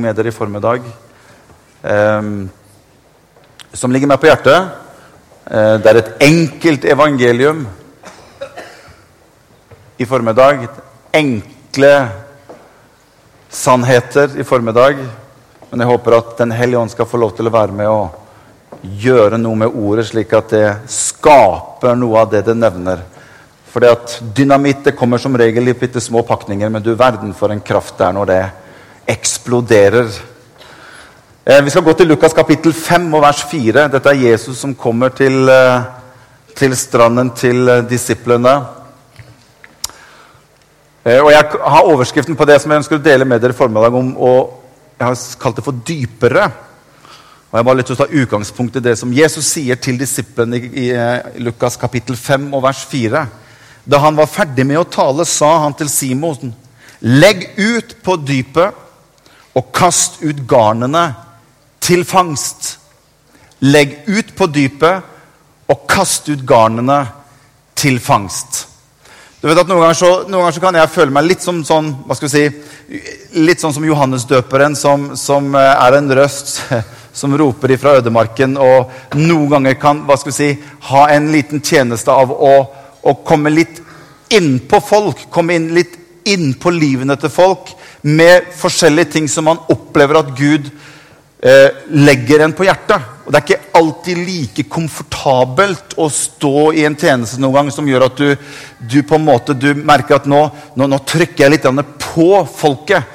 med dere i formiddag eh, som ligger meg på hjertet. Eh, det er et enkelt evangelium i formiddag. Enkle sannheter i formiddag. Men jeg håper at Den hellige ånd skal få lov til å være med og gjøre noe med ordet, slik at det skaper noe av det det nevner. At Dynamitt det kommer som regel i bitte små pakninger, men du verden for en kraft det er når det eksploderer. Eh, vi skal gå til Lukas kapittel 5 og vers 4. Dette er Jesus som kommer til, eh, til stranden til eh, disiplene. Og Jeg har overskriften på det som jeg ønsker å dele med dere i formiddag om, og jeg har kalt det for 'dypere'. Og Jeg har bare lyst til å ta utgangspunkt i det som Jesus sier til disiplene i, i Lukas kapittel 5 og vers 4. Da han var ferdig med å tale, sa han til Simon.: Legg ut på dypet og kast ut garnene til fangst. Legg ut på dypet og kast ut garnene til fangst. Du vet at Noen ganger så, noen ganger så kan jeg føle meg litt som sånn, hva skal vi si, litt sånn som Johannesdøperen, som, som er en røst som roper ifra ødemarken, og noen ganger kan hva skal vi si, ha en liten tjeneste av å, å komme litt innpå folk. Komme inn litt innpå livene til folk med forskjellige ting som man opplever at Gud eh, legger en på hjertet. Og Det er ikke alltid like komfortabelt å stå i en tjeneste noen gang som gjør at du, du på en måte merker at nå, nå, nå trykker jeg litt på folket.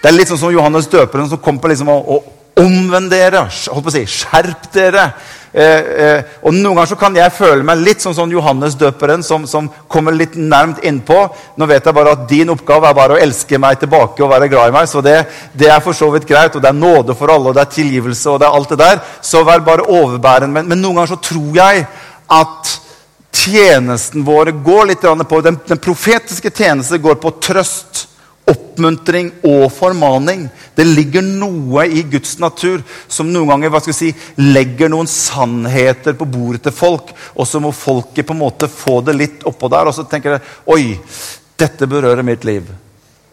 Det er litt sånn som Johannes døperen som kom på liksom å, å omvend dere. Holdt på å si, Skjerp dere. Eh, eh, og Noen ganger så kan jeg føle meg litt sånn som Johannes døperen, som, som kommer litt nærmt innpå. Nå vet jeg bare at din oppgave er bare å elske meg tilbake og være glad i meg. Så det, det er for så vidt greit, og det er nåde for alle, og det er tilgivelse, og det er alt det der. Så vær bare overbærende. Men, men noen ganger så tror jeg at tjenesten vår går litt på Den, den profetiske tjeneste går på trøst oppmuntring og formaning. Det ligger noe i Guds natur som noen ganger hva skal si, legger noen sannheter på bordet til folk, og så må folket på en måte få det litt oppå der. Og så tenker de Oi, dette berører mitt liv.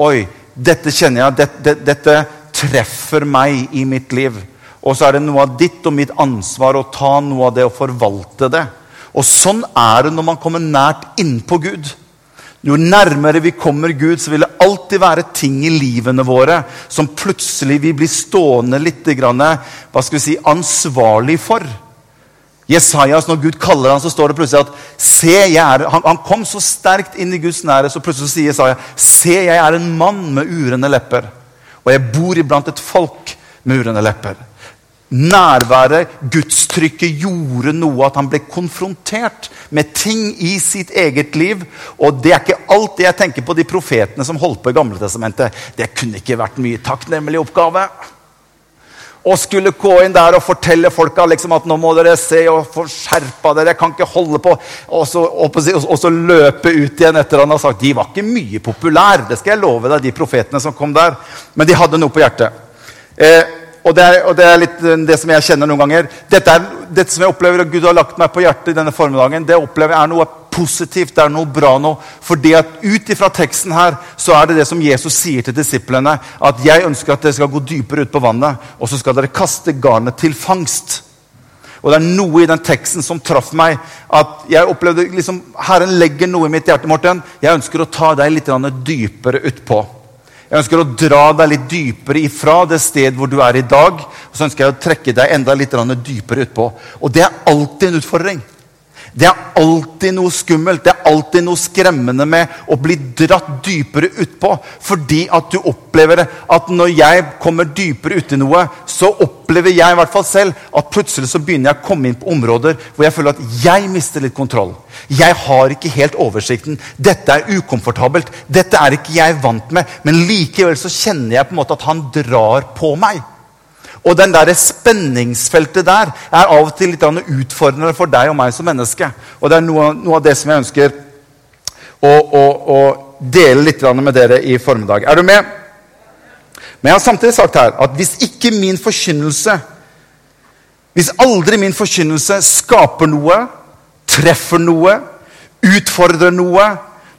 Oi, dette kjenner jeg. Dette, dette treffer meg i mitt liv. Og så er det noe av ditt og mitt ansvar å ta noe av det og forvalte det. Og sånn er det når man kommer nært innpå Gud. Jo nærmere vi kommer Gud, så vil alltid være ting i livene våre som plutselig vi blir stående litt grann, hva skal vi si, ansvarlig for. Jesajas, Når Gud kaller ham, så står det plutselig at se, jeg er, han, han, kom så sterkt inn i Guds nære, så plutselig sier Jesaja se, jeg er en mann med urene lepper. Og jeg bor iblant et folk med urene lepper. Nærværet, gudstrykket, gjorde noe at han ble konfrontert med ting i sitt eget liv. Og det er ikke alt det jeg tenker på de profetene som holdt på i Gamle Testamentet. Det kunne ikke vært mye takknemlig oppgave. Å skulle gå inn der og fortelle folka liksom at nå må dere se og få skjerpa dere. jeg kan ikke holde på, Og så, og så løpe ut igjen etter han har sagt De var ikke mye populære, det skal jeg love deg, de profetene som kom der. Men de hadde noe på hjertet. Eh, og det, er, og det, er, litt det som jeg kjenner noen ganger. Dette, er, dette som jeg opplever at Gud har lagt meg på hjertet i denne formiddagen, det opplever jeg er noe positivt, det er noe bra nå. Fordi at ut ifra teksten her så er det det som Jesus sier til disiplene. At jeg ønsker at dere skal gå dypere ut på vannet, og så skal dere kaste garnet til fangst. Og det er noe i den teksten som traff meg. at jeg opplevde liksom, Herren legger noe i mitt hjerte. Morten. Jeg ønsker å ta deg litt dypere utpå. Jeg ønsker å dra deg litt dypere ifra det sted hvor du er i dag. Og så ønsker jeg å trekke deg enda litt dypere utpå. Og det er alltid en utfordring. Det er alltid noe skummelt, det er alltid noe skremmende med å bli dratt dypere utpå. Fordi at du opplever at når jeg kommer dypere uti noe, så opplever jeg i hvert fall selv at plutselig så begynner jeg å komme inn på områder hvor jeg føler at jeg mister litt kontroll. Jeg har ikke helt oversikten. Dette er ukomfortabelt. Dette er ikke jeg vant med. Men likevel så kjenner jeg på en måte at han drar på meg. Og den der spenningsfeltet der er av og til litt utfordrende for deg og meg som menneske. Og det er noe, noe av det som jeg ønsker å, å, å dele litt med dere i formiddag. Er du med? Men jeg har samtidig sagt her at hvis ikke min forkynnelse Hvis aldri min forkynnelse skaper noe, treffer noe, utfordrer noe,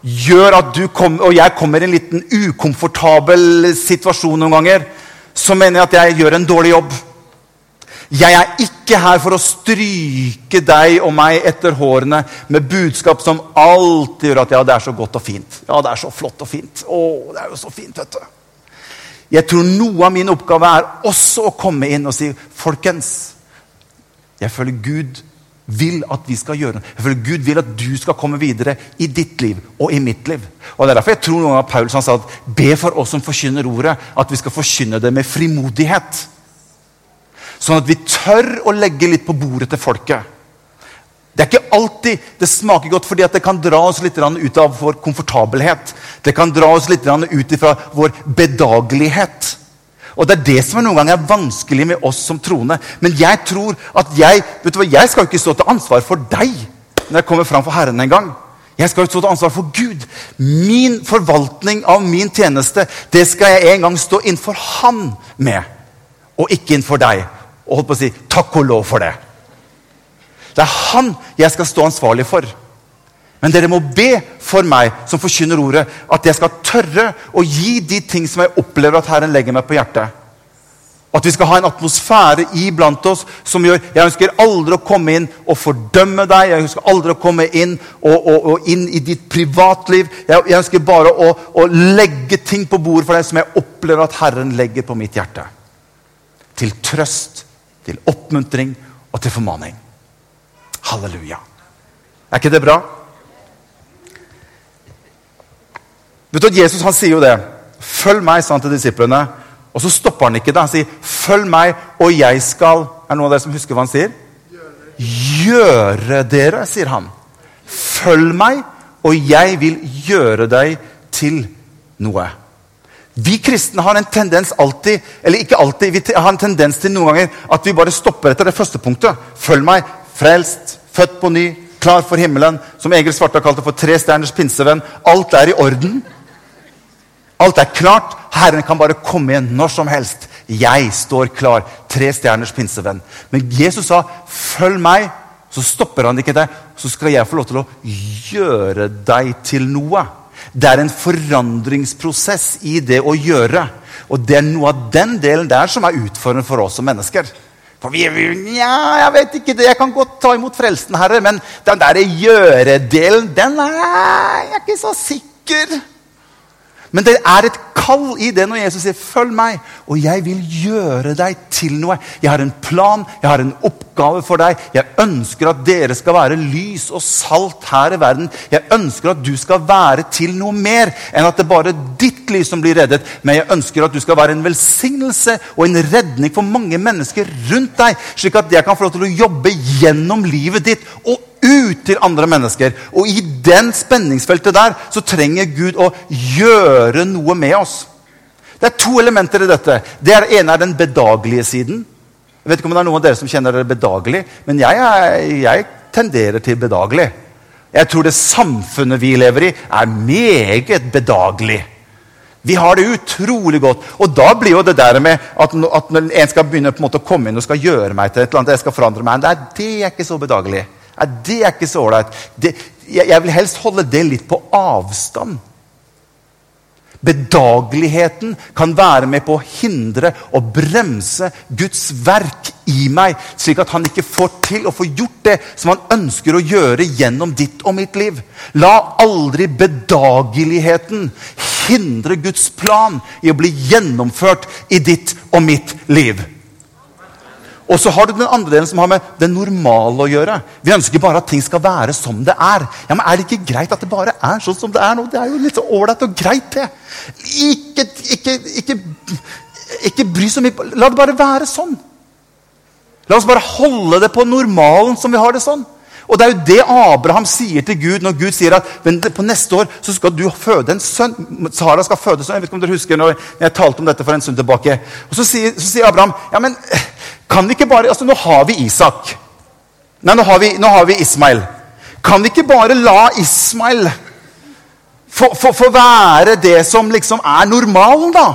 gjør at du kom, og jeg kommer i en liten ukomfortabel situasjon noen ganger, så mener jeg at jeg gjør en dårlig jobb. Jeg er ikke her for å stryke deg og meg etter hårene med budskap som alltid gjør at ja, det er så godt og fint. Ja, det er så flott og fint. Å, det er jo så fint, vet du. Jeg tror noe av min oppgave er også å komme inn og si folkens, jeg føler Gud vil at vi skal gjøre føler Gud vil at du skal komme videre i ditt liv og i mitt liv. Og Det er derfor jeg tror noen av Paulus han sa at be for oss som forkynner ordet, at vi skal forkynne det med frimodighet. Sånn at vi tør å legge litt på bordet til folket. Det er ikke alltid det smaker godt, fordi det kan dra oss litt ut av vår komfortabelhet. Det kan dra oss litt ut fra vår bedagelighet. Og Det er det som noen ganger er vanskelig med oss som troende. Men jeg tror at jeg vet du hva, jeg skal jo ikke stå til ansvar for deg når jeg kommer fram for Herren en gang. Jeg skal jo stå til ansvar for Gud. Min forvaltning av min tjeneste det skal jeg en gang stå innenfor Han med, og ikke innenfor deg og holdt på å si takk og lov for det. Det er han jeg skal stå ansvarlig for. Men dere må be for meg som forkynner ordet, at jeg skal tørre å gi de ting som jeg opplever at Herren legger meg på hjertet. At vi skal ha en atmosfære iblant oss som gjør Jeg ønsker aldri å komme inn og fordømme deg. Jeg ønsker aldri å komme inn og, og, og inn i ditt privatliv. Jeg, jeg ønsker bare å, å, legge ting på bordet for deg som jeg opplever at Herren legger på mitt hjerte. Til trøst til oppmuntring og til formaning. Halleluja. Er ikke det bra? Vet du at Jesus han sier jo det. 'Følg meg', sa han til disiplene. Og så stopper han ikke det. Han sier, 'Følg meg, og jeg skal' Er det noen av dere som husker hva han sier? Gjøre dere, sier han. Følg meg, og jeg vil gjøre deg til noe. Vi kristne har en tendens alltid, eller ikke alltid, vi har en tendens til noen ganger at vi bare stopper etter det første punktet. Følg meg. Frelst, født på ny, klar for himmelen. Som Egil Svartdal kalte for tre stjerners pinsevenn. Alt er i orden. Alt er klart. Herren kan bare komme igjen når som helst. Jeg står klar. Tre stjerners pinsevenn. Men Jesus sa, 'Følg meg'. Så stopper han ikke deg. Så skal jeg få lov til å gjøre deg til noe. Det er en forandringsprosess i det å gjøre. Og det er noe av den delen der som er utfordrende for oss som mennesker. For vi, ja, jeg vet ikke det, jeg kan godt ta imot frelsen, Herre, men den der gjøre-delen, den er jeg ikke så sikker. Men det er et kall i det når Jesus sier 'følg meg', og jeg vil gjøre deg til noe. Jeg har en plan, jeg har en oppgave for deg. Jeg ønsker at dere skal være lys og salt her i verden. Jeg ønsker at du skal være til noe mer enn at det er bare ditt liv som blir reddet. Men jeg ønsker at du skal være en velsignelse og en redning for mange mennesker rundt deg, slik at jeg kan få lov til å jobbe gjennom livet ditt og ut til andre mennesker. Og i den spenningsfeltet der så trenger Gud å gjøre noe med oss. Det er to elementer i dette. Det ene er den bedagelige siden. Jeg vet ikke om det er noen av dere som kjenner dere bedagelig, men jeg, er, jeg tenderer til bedagelig. Jeg tror det samfunnet vi lever i, er meget bedagelig. Vi har det utrolig godt. Og da blir jo det der med at, at når en skal begynne på en måte å komme inn og skal gjøre meg til et eller annet, jeg skal forandre meg, det er, det er ikke så bedagelig. Nei, det er ikke så ålreit. Jeg, vil helst holde det litt på avstand. Bedageligheten kan være med på å hindre og bremse Guds verk i meg, slik at han ikke får til å få gjort det som han ønsker å gjøre gjennom ditt og mitt liv. La aldri bedageligheten hindre Guds plan i å bli gjennomført i ditt og mitt liv. Og så har du den andre delen som har med det normale å gjøre. Vi ønsker bare at ting skal være som det er. Ja, men Er det ikke greit at det bare er sånn som det er nå? Det er jo litt så ålreit og greit, det. Ikke, ikke, ikke, ikke bry så mye La det bare være sånn. La oss bare holde det på normalen som vi har det sånn. Og det er jo det Abraham sier til Gud når Gud sier at på neste år så skal du føde en sønn. Sara skal føde sønn. Jeg vet ikke om dere husker når jeg talte om dette for en stund tilbake. Og Så sier, så sier Abraham ja, men kan vi ikke bare, altså Nå har vi Isak. Nei, nå har vi, nå har vi Ismail. Kan vi ikke bare la Ismail få, være det som liksom er normalen, da?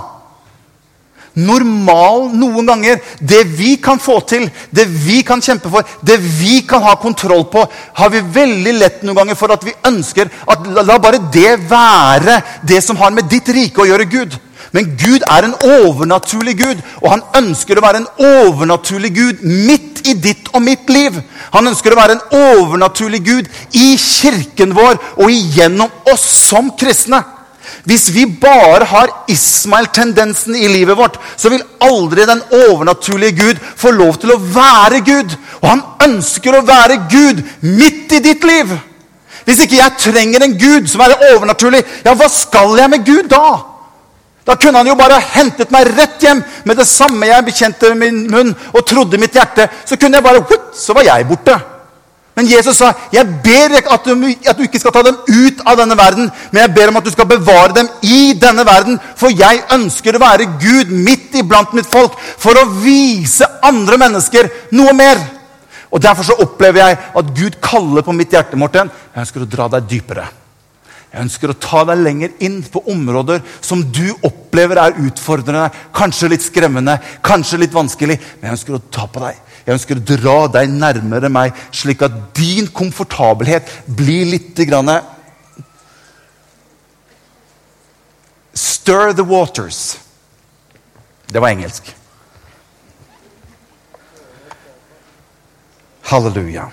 normal noen ganger. Det vi kan få til, det vi kan kjempe for, det vi kan ha kontroll på, har vi veldig lett noen ganger for at vi ønsker at la, la bare det være det som har med ditt rike å gjøre, Gud. Men Gud er en overnaturlig Gud, og han ønsker å være en overnaturlig Gud midt i ditt og mitt liv. Han ønsker å være en overnaturlig Gud i kirken vår og igjennom oss som kristne. Hvis vi bare har Ismael-tendensen i livet vårt, så vil aldri den overnaturlige Gud få lov til å være Gud. Og han ønsker å være Gud midt i ditt liv. Hvis ikke jeg trenger en Gud som er overnaturlig, ja, hva skal jeg med Gud da? Da kunne han jo bare hentet meg rett hjem med det samme jeg bekjente min munn og trodde mitt hjerte. Så kunne jeg bare, så var jeg borte. Men Jesus sa, 'Jeg ber at at du, ikke skal ta dem ut av denne verden,' 'men jeg ber om at du skal bevare dem i denne verden.' 'For jeg ønsker å være Gud midt iblant mitt folk for å vise andre mennesker noe mer.' Og Derfor så opplever jeg at Gud kaller på mitt hjerte, Morten. Jeg ønsker å dra deg dypere. Jeg ønsker å ta deg lenger inn på områder som du opplever er utfordrende, kanskje litt skremmende, kanskje litt vanskelig. Men jeg ønsker å ta på deg. Jeg ønsker å dra deg nærmere meg, slik at din komfortabelhet blir litt grann Stir the waters. Det var engelsk. Halleluja.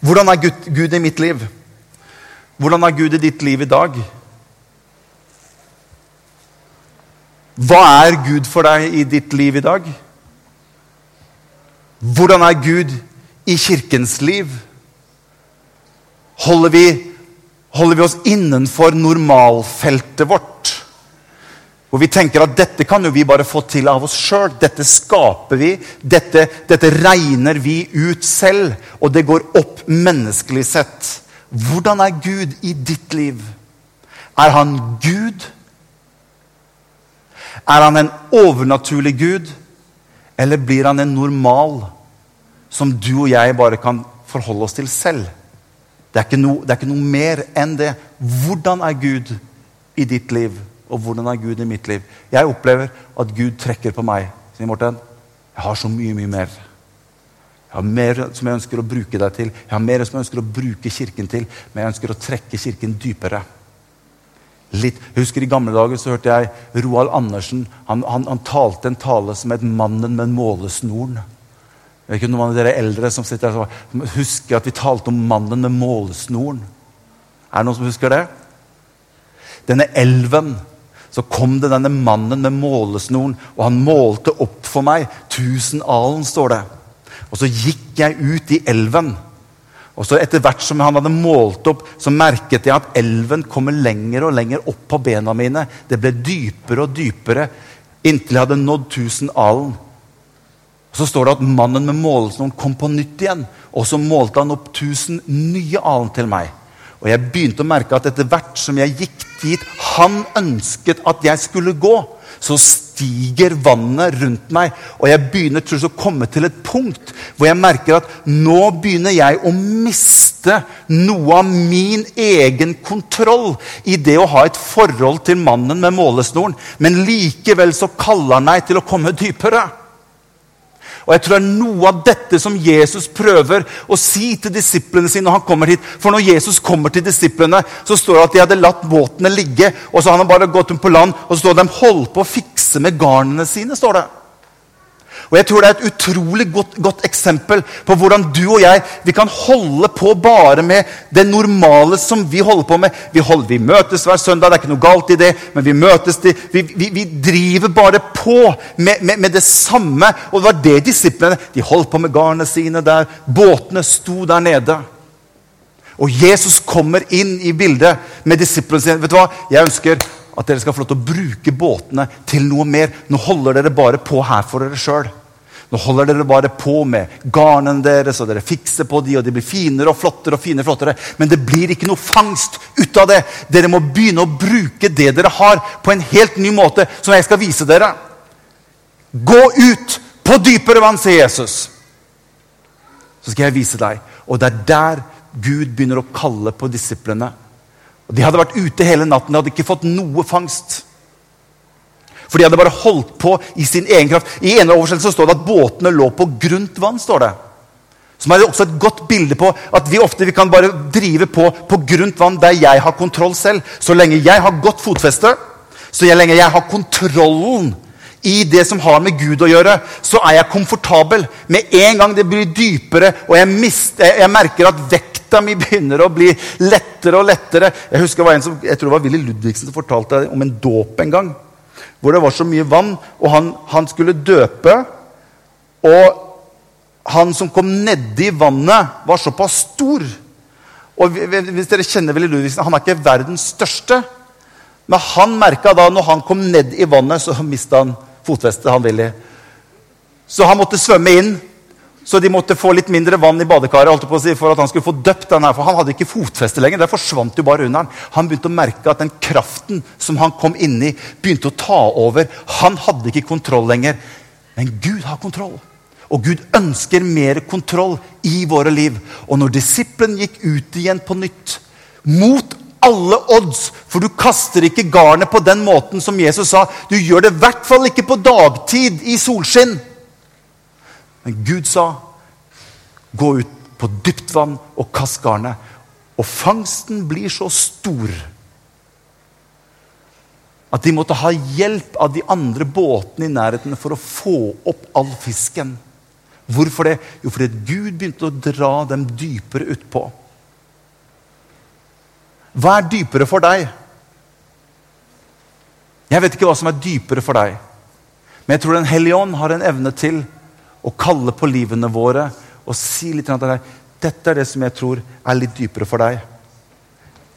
Hvordan er Gud, Gud i mitt liv? Hvordan er Gud i ditt liv i dag? Hva er Gud for deg i ditt liv i dag? Hvordan er Gud i kirkens liv? Holder vi, holder vi oss innenfor normalfeltet vårt? Hvor vi tenker at dette kan jo vi bare få til av oss sjøl. Dette skaper vi. Dette, dette regner vi ut selv. Og det går opp menneskelig sett. Hvordan er Gud i ditt liv? Er han Gud? Er han en overnaturlig Gud, eller blir han en normal som du og jeg bare kan forholde oss til selv? Det er ikke noe, det er ikke noe mer enn det. Hvordan er Gud i ditt liv, og hvordan er Gud i mitt liv? Jeg opplever at Gud trekker på meg. Sier Morten, jeg har så mye, mye mer. Jeg har mer som jeg ønsker å bruke deg til. Jeg har mer som jeg ønsker å bruke Kirken til, men jeg ønsker å trekke Kirken dypere. Litt. Jeg husker I gamle dager så hørte jeg Roald Andersen. Han, han, han talte en tale som het 'Mannen med målesnoren'. Jeg vet ikke noen av dere eldre som sitter her husker at vi talte om mannen med målesnoren. Er det noen som husker det? Denne elven. Så kom det denne mannen med målesnoren, og han målte opp for meg. Tusen alen, står det. Og så gikk jeg ut i elven. Og så Etter hvert som han hadde målt opp, så merket jeg at elven kommer lenger og lenger opp på bena mine. Det ble dypere og dypere inntil jeg hadde nådd tusen alen. Og Så står det at mannen med målesnoren kom på nytt igjen. Og så målte han opp tusen nye alen til meg. Og jeg begynte å merke at etter hvert som jeg gikk dit han ønsket at jeg skulle gå, så stiger vannet rundt meg, og jeg begynner til å komme til et punkt hvor jeg merker at nå begynner jeg å miste noe av min egen kontroll i det å ha et forhold til mannen med målesnoren. Men likevel så kaller han meg til å komme dypere. Og jeg tror det er noe av dette som Jesus prøver å si til disiplene sine. når han kommer hit. For når Jesus kommer til disiplene, så står det at de hadde latt båtene ligge. Og så har han bare gått dem på land, og så står det at de holdt på å fikse med garnene sine. står det. Og jeg tror Det er et utrolig godt, godt, eksempel på hvordan du og jeg vi kan holde på bare med det normale som vi holder på med. Vi, holder, vi møtes hver søndag, det er ikke noe galt i det, men vi møtes vi, vi, vi driver bare på med, med, med, det samme. Og det var det disiplene De holdt på med garnene sine der. Båtene sto der nede. Og Jesus kommer inn i bildet med disiplene sine. Vet du hva? Jeg ønsker at dere skal få lov til å bruke båtene til noe mer. Nå holder dere bare på her for dere sjøl. Nå holder dere bare på med garnene deres, og dere fikser på de, og de blir finere og flottere og finere, flottere. Men det blir ikke noe fangst ut av det. Dere må begynne å bruke det dere har, på en helt ny måte, som jeg skal vise dere. Gå ut på dypere vann, sier Jesus. Så skal jeg vise deg. Og det er der Gud begynner å kalle på disiplene. De hadde vært ute hele natten, de hadde ikke fått noe fangst. For de hadde bare holdt på i sin egen kraft. I ene oversettelsen står det at båtene lå på grunt vann. står det. Som er også et godt bilde på at vi ofte vi kan bare drive på på grunt vann der jeg har kontroll selv. Så lenge jeg har godt fotfeste, så lenge jeg har kontrollen i det som har med Gud å gjøre, så er jeg komfortabel. Med en gang det blir dypere, og jeg, mister, jeg merker at vekta mi begynner å bli lettere og lettere Jeg husker det var en som, jeg tror det var Willy Ludvigsen som fortalte om en dåp en gang. Hvor det var så mye vann, og han, han skulle døpe. Og han som kom nedi vannet, var såpass stor. Og hvis dere kjenner Willy Ludvigsen, Han er ikke verdens største. Men han merka da når han kom ned i vannet, så mista han fotfestet. han Willy. Så han måtte svømme inn. Så de måtte få litt mindre vann i badekaret si, for at han skulle få døpt den her, for han hadde ikke fotfeste lenger. Det forsvant jo bare under han. Han begynte å merke at den kraften som han kom inn i, begynte å ta over. Han hadde ikke kontroll lenger. Men Gud har kontroll. Og Gud ønsker mer kontroll i våre liv. Og når disippelen gikk ut igjen på nytt, mot alle odds, for du kaster ikke garnet på den måten som Jesus sa. Du gjør det i hvert fall ikke på dagtid i solskinn. Men Gud sa, gå ut på dypt vann og kast garnet. Og fangsten blir så stor at de måtte ha hjelp av de andre båtene i nærheten for å få opp all fisken. Hvorfor det? Jo, fordi Gud begynte å dra dem dypere utpå. Hva er dypere for deg? Jeg vet ikke hva som er dypere for deg. Men jeg tror Den hellige ånd har en evne til å kalle på livene våre og si litt til deg dette er det som jeg tror er litt dypere for deg.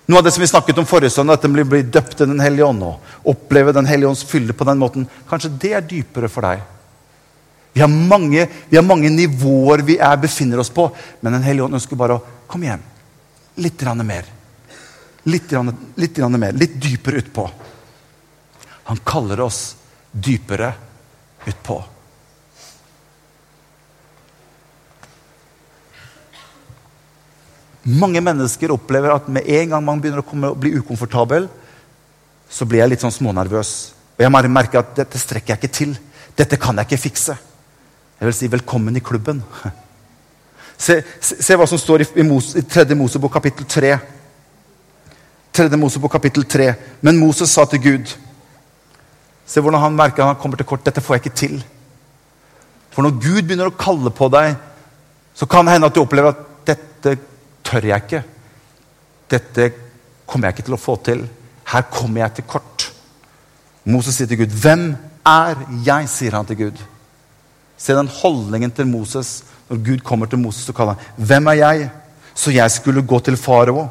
Noe av det som vi snakket om forrige søndag, at den blir, døpt i Den hellige ånd og oppleve Den hellige ånds fylde på den måten, kanskje det er dypere for deg. Vi har mange, vi har mange nivåer vi er, befinner oss på, men Den hellige ånd ønsker bare å komme hjem. Litt mer. Litt, litt mer, litt dypere utpå. Han kaller oss dypere utpå. Mange mennesker opplever at med en gang man begynner å komme, bli ukomfortabel, så blir jeg litt sånn smånervøs. Og jeg merker at dette strekker jeg ikke til. Dette kan jeg ikke fikse. Jeg vil si velkommen i klubben. Se, se, se hva som står i, i, Mos, i 3. Mosebok kapittel 3. 3. Mosebok kapittel 3. Men Moses sa til Gud Se hvordan han merker han kommer til kort. Dette får jeg ikke til. For når Gud begynner å kalle på deg, så kan det hende at du opplever at dette tør jeg ikke. Dette kommer jeg ikke til å få til. Her kommer jeg til kort. Moses sier til Gud, 'Hvem er jeg?' sier han til Gud. Se den holdningen til Moses. Når Gud kommer til Moses, så kaller han, 'Hvem er jeg?' Så jeg skulle gå til farao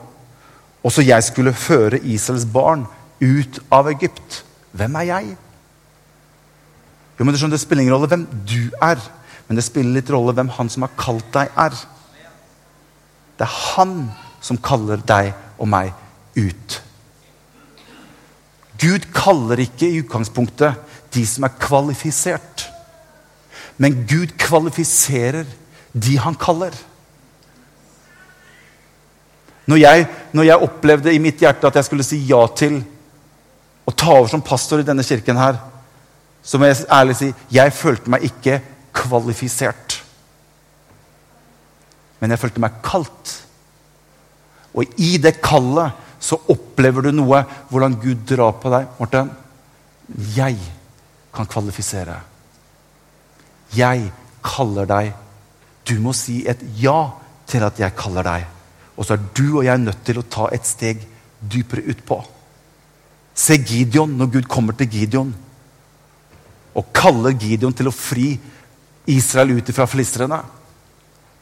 og så jeg skulle føre Israels barn ut av Egypt. Hvem er jeg? Jo, men Det spiller ingen rolle hvem du er, men det spiller litt rolle hvem han som har kalt deg, er. Det er han som kaller deg og meg ut. Gud kaller ikke i utgangspunktet de som er kvalifisert. Men Gud kvalifiserer de han kaller. Når jeg, når jeg, opplevde i mitt hjerte at jeg skulle si ja til å ta over som pastor i denne kirken her, så må jeg ærlig si jeg følte meg ikke kvalifisert. Men jeg følte meg kalt. Og i det kallet så opplever du noe hvordan Gud drar på deg. Morten, jeg kan kvalifisere. Jeg kaller deg. Du må si et ja til at jeg kaller deg. Og så er du og jeg nødt til å ta et steg dypere utpå. Se Gideon når Gud kommer til Gideon og kaller Gideon til å fri Israel ut fra filistrene.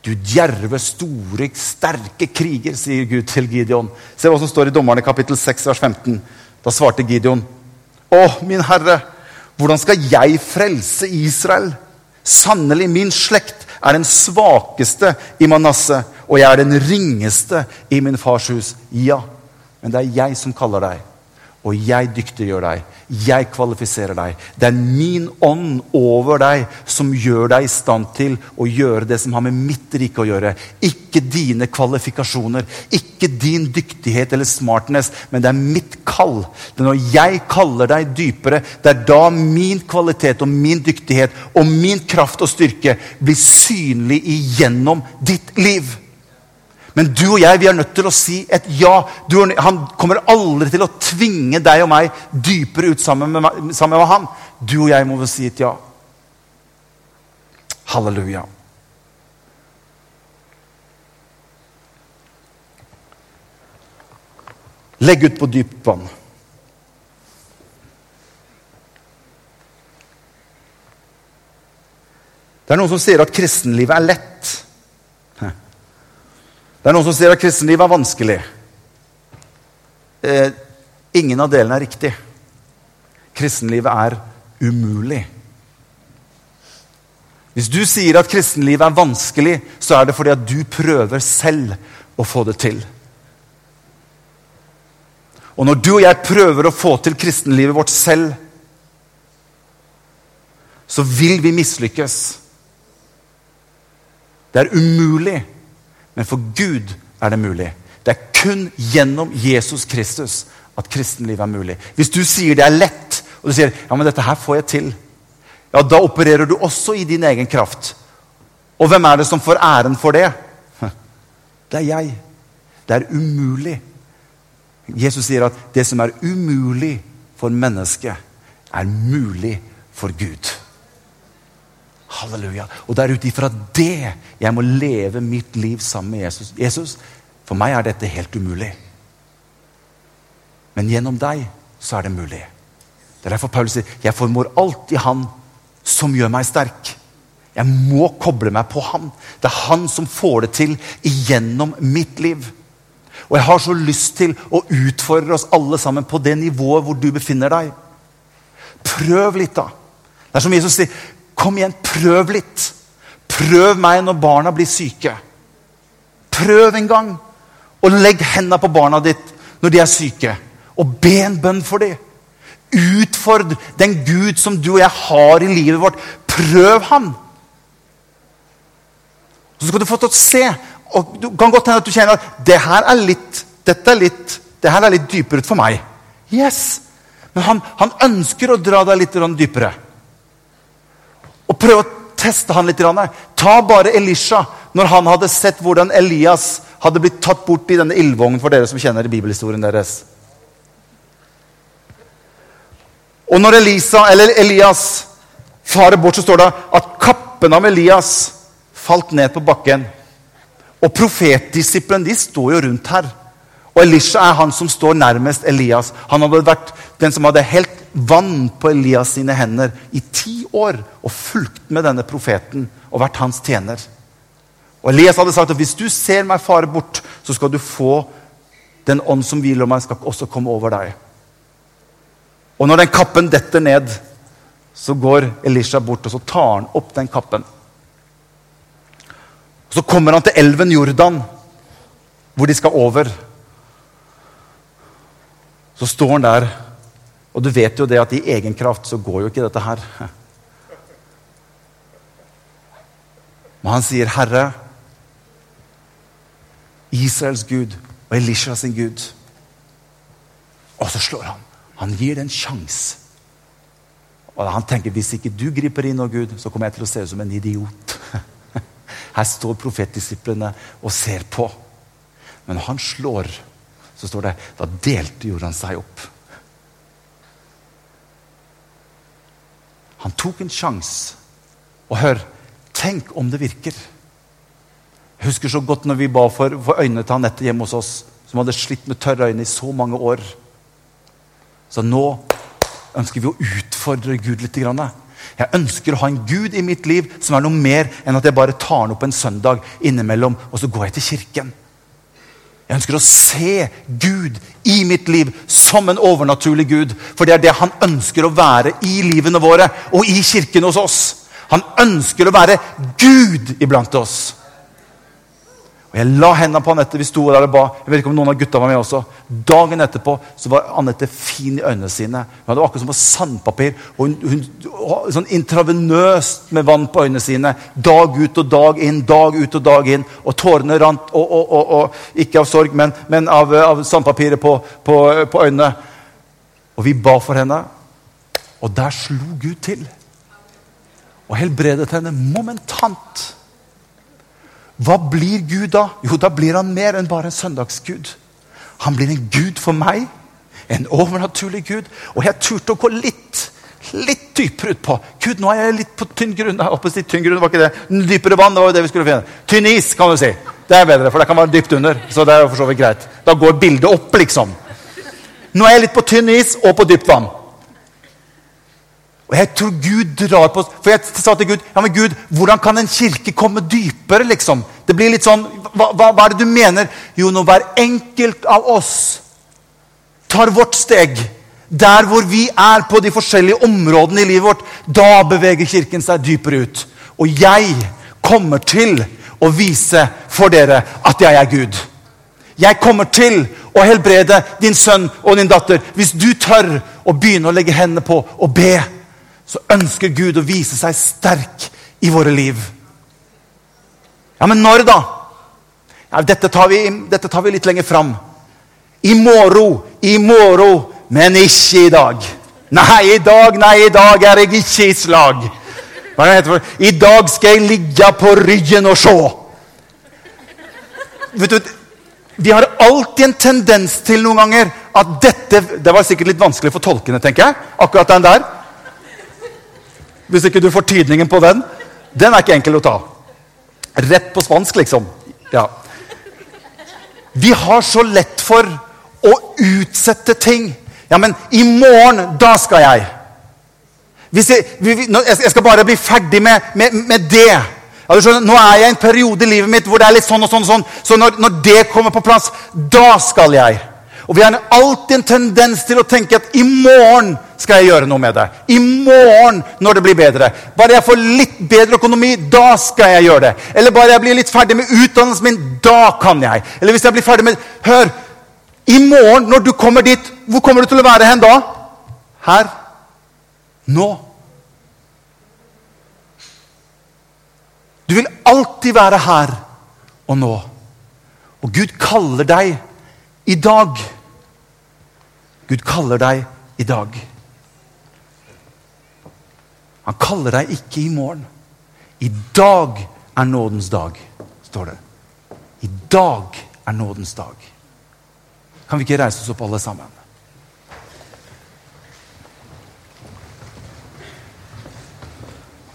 Du djerve, store, sterke kriger, sier Gud til Gideon. Se hva som står i Dommerne kapittel 6, vers 15. Da svarte Gideon. Å, min herre, hvordan skal jeg frelse Israel? Sannelig, min slekt er den svakeste i Manasseh og jeg er den ringeste i min fars hus. Ja, men det er jeg som kaller deg. Og jeg dyktiggjør deg. Jeg kvalifiserer deg. Det er min ånd over deg som gjør deg i stand til å gjøre det som har med mitt rike å gjøre. Ikke dine kvalifikasjoner, ikke din dyktighet eller smartness, men det er mitt kall. Det er når jeg kaller deg dypere, det er da min kvalitet og min dyktighet og min kraft og styrke blir synlig igjennom ditt liv. Men du og jeg vi er nødt til å si et ja. Du, han kommer aldri til å tvinge deg og meg dypere ut sammen med, sammen med han. Du og jeg må vel si et ja. Halleluja. Legg ut på dypt vann. Det er noen som sier at kristenlivet er lett. Det er noen som sier at kristenlivet er vanskelig. Eh, ingen av delene er riktig. Kristenlivet er umulig. Hvis du sier at kristenlivet er vanskelig, så er det fordi at du prøver selv å få det til. Og når du og jeg prøver å få til kristenlivet vårt selv, så vil vi mislykkes. Det er umulig men for Gud er det mulig. Det er kun gjennom Jesus Kristus at kristenlivet er mulig. Hvis du sier det er lett, og du sier ja, men dette her får jeg til, ja, da opererer du også i din egen kraft. Og hvem er det som får æren for det? Det er jeg. Det er umulig. Jesus sier at det som er umulig for mennesket, er mulig for Gud. Halleluja. Og det er ut ifra det jeg må leve mitt liv sammen med Jesus. Jesus, For meg er dette helt umulig. Men gjennom deg så er det mulig. Det er derfor Paulus sier jeg formår alt i Han som gjør meg sterk. Jeg må koble meg på Han. Det er Han som får det til igjennom mitt liv. Og jeg har så lyst til å utfordre oss alle sammen på det nivået hvor du befinner deg. Prøv litt, da. Det er som Jesus sier, Kom igjen, prøv litt. Prøv meg når barna blir syke. Prøv en gang. Og legg hendene på barna ditt når de er syke. Og be en bønn for dem. Utfordr den Gud som du og jeg har i livet vårt. Prøv ham. Så skal du få til å se. Og du kan godt hende at du kjenner at det her er litt, dette er litt, det her er litt dypere ut for meg. Yes. Men han, han ønsker å dra deg litt dypere og prøve å teste han litt. Ta bare Elisha når han hadde sett hvordan Elias hadde blitt tatt bort i denne ildvognen, for dere som kjenner bibelhistorien deres. Og når Elisa, eller Elias farer bort, så står det at kappen av Elias falt ned på bakken. Og profetdisiplene de står jo rundt her. Og Elisha er han som står nærmest Elias. Han hadde vært den som hadde helt vann på Elias sine hender i ti år og fulgt med denne profeten og vært hans tjener. Og Elias hadde sagt at hvis du ser meg fare bort, så skal du få den ånd som hviler over meg, skal også komme over deg. Og når den kappen detter ned, så går Elisha bort og så tar han opp den kappen. Så kommer han til elven Jordan, hvor de skal over. Så står han der og du vet jo det at i egen kraft så går jo ikke dette her. Men han sier, 'Herre, Israels Gud og Elisha sin Gud.' Og så slår han. Han gir det en sjanse. Og han tenker hvis ikke du griper inn, og Gud, så kommer jeg til å se ut som en idiot. Her står profetdisiplene og ser på. Men han slår, så står det da delte jorda seg opp. Han tok en sjanse. Og hør, tenk om det virker. Jeg husker så godt når vi ba for, for øynene til Anette hjemme hos oss, som hadde slitt med tørre øyne i så mange år. Så nå ønsker vi å utfordre Gud litt. Jeg ønsker å ha en Gud i mitt liv som er noe mer enn at jeg bare tar den opp en søndag innimellom, og så går jeg til kirken. Jeg ønsker å se Gud i mitt liv som en overnaturlig Gud. For det er det han ønsker å være i livene våre og i kirken hos oss. Han ønsker å være Gud iblant oss. Og Jeg la hendene på Anette. Vi sto der og ba. Jeg vet ikke om noen av gutta var med også. Dagen etterpå så var Anette fin i øynene sine. Hun hadde akkurat som på sandpapir. og hun, hun, Sånn intravenøst med vann på øynene sine. Dag ut og dag inn, dag ut og dag inn. Og tårene rant. Og, og, og ikke av sorg, men, men av, av, sandpapiret på, på, på øynene. Og vi ba for henne. Og der slo Gud til. Og helbredet henne momentant. Hva blir Gud da? Jo, da blir han mer enn bare en søndagsgud. Han blir en gud for meg. En overnaturlig gud. Og jeg turte å gå litt litt dypere utpå. Gud, nå er jeg litt på tynn grunn. Jeg å si tynn grunn, var ikke det. Dypere vann, det var jo det vi skulle finne. Tynn is, kan du si. Det er bedre, for det kan være dypt under. Så det er for så vidt greit. Da går bildet opp, liksom. Nå er jeg litt på tynn is og på dypt vann. Og jeg tror Gud drar på oss. For jeg sa til Gud ja men Gud, hvordan kan en kirke komme dypere? liksom? Det blir litt sånn, hva, hva, hva er det du mener? Jo, når hver enkelt av oss tar vårt steg, der hvor vi er på de forskjellige områdene i livet vårt, da beveger Kirken seg dypere ut. Og jeg kommer til å vise for dere at jeg er Gud. Jeg kommer til å helbrede din sønn og din datter hvis du tør å begynne å legge hendene på og be så ønsker Gud å vise seg sterk i våre liv. Ja, men når, da? Ja, dette, tar vi, dette tar vi litt lenger fram. I morgen, i morgen, men ikke i dag. Nei, i dag, nei, i dag er jeg ikke i slag. Hva heter det? I dag skal jeg ligge på ryggen og se. Vet du, Vi har alltid en tendens til noen ganger at dette Det var sikkert litt vanskelig for tolkene, tenker jeg. akkurat den der. Hvis ikke du får tydningen på den. Den er ikke enkel å ta. Rett på spansk, liksom. Ja. Vi har så lett for å utsette ting. Ja, men i morgen, da skal jeg. Jeg, jeg, skal bare bli ferdig med, med, med det. Ja, skjønner, nå er jeg i en periode i livet mitt hvor det er litt sånn og sånn. og sånn. Så når, når det kommer på plass, da skal jeg. Og vi har alltid en tendens til å tenke at i morgen skal jeg gjøre noe med det. I morgen, når det blir bedre. Bare jeg får litt bedre økonomi, da skal jeg gjøre det. Eller bare jeg blir litt ferdig med utdannelsen min, da kan jeg. Eller hvis jeg blir ferdig med Hør! I morgen, når du kommer dit, hvor kommer du til å være hen da? Her. Nå. Du vil alltid være her og nå. Og Gud kaller deg i dag. Gud kaller deg i dag. Han kaller deg ikke i morgen. I dag er nådens dag, står det. I dag er nådens dag. Kan vi ikke reise oss opp, alle sammen?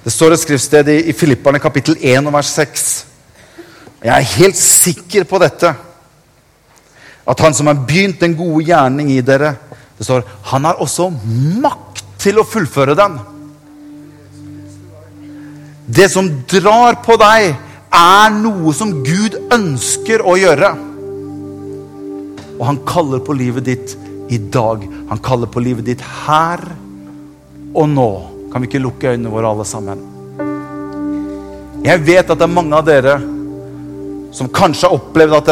Det står et skriftsted i Filipperne kapittel 1 og vers 6. Jeg er helt sikker på dette. At han som har begynt den gode gjerning i dere, det står, han har også makt til å fullføre den. Det som drar på deg, er noe som Gud ønsker å gjøre. Og han kaller på livet ditt i dag. Han kaller på livet ditt her og nå. Kan vi ikke lukke øynene våre, alle sammen? Jeg vet at det er mange av dere som kanskje har opplevd at dere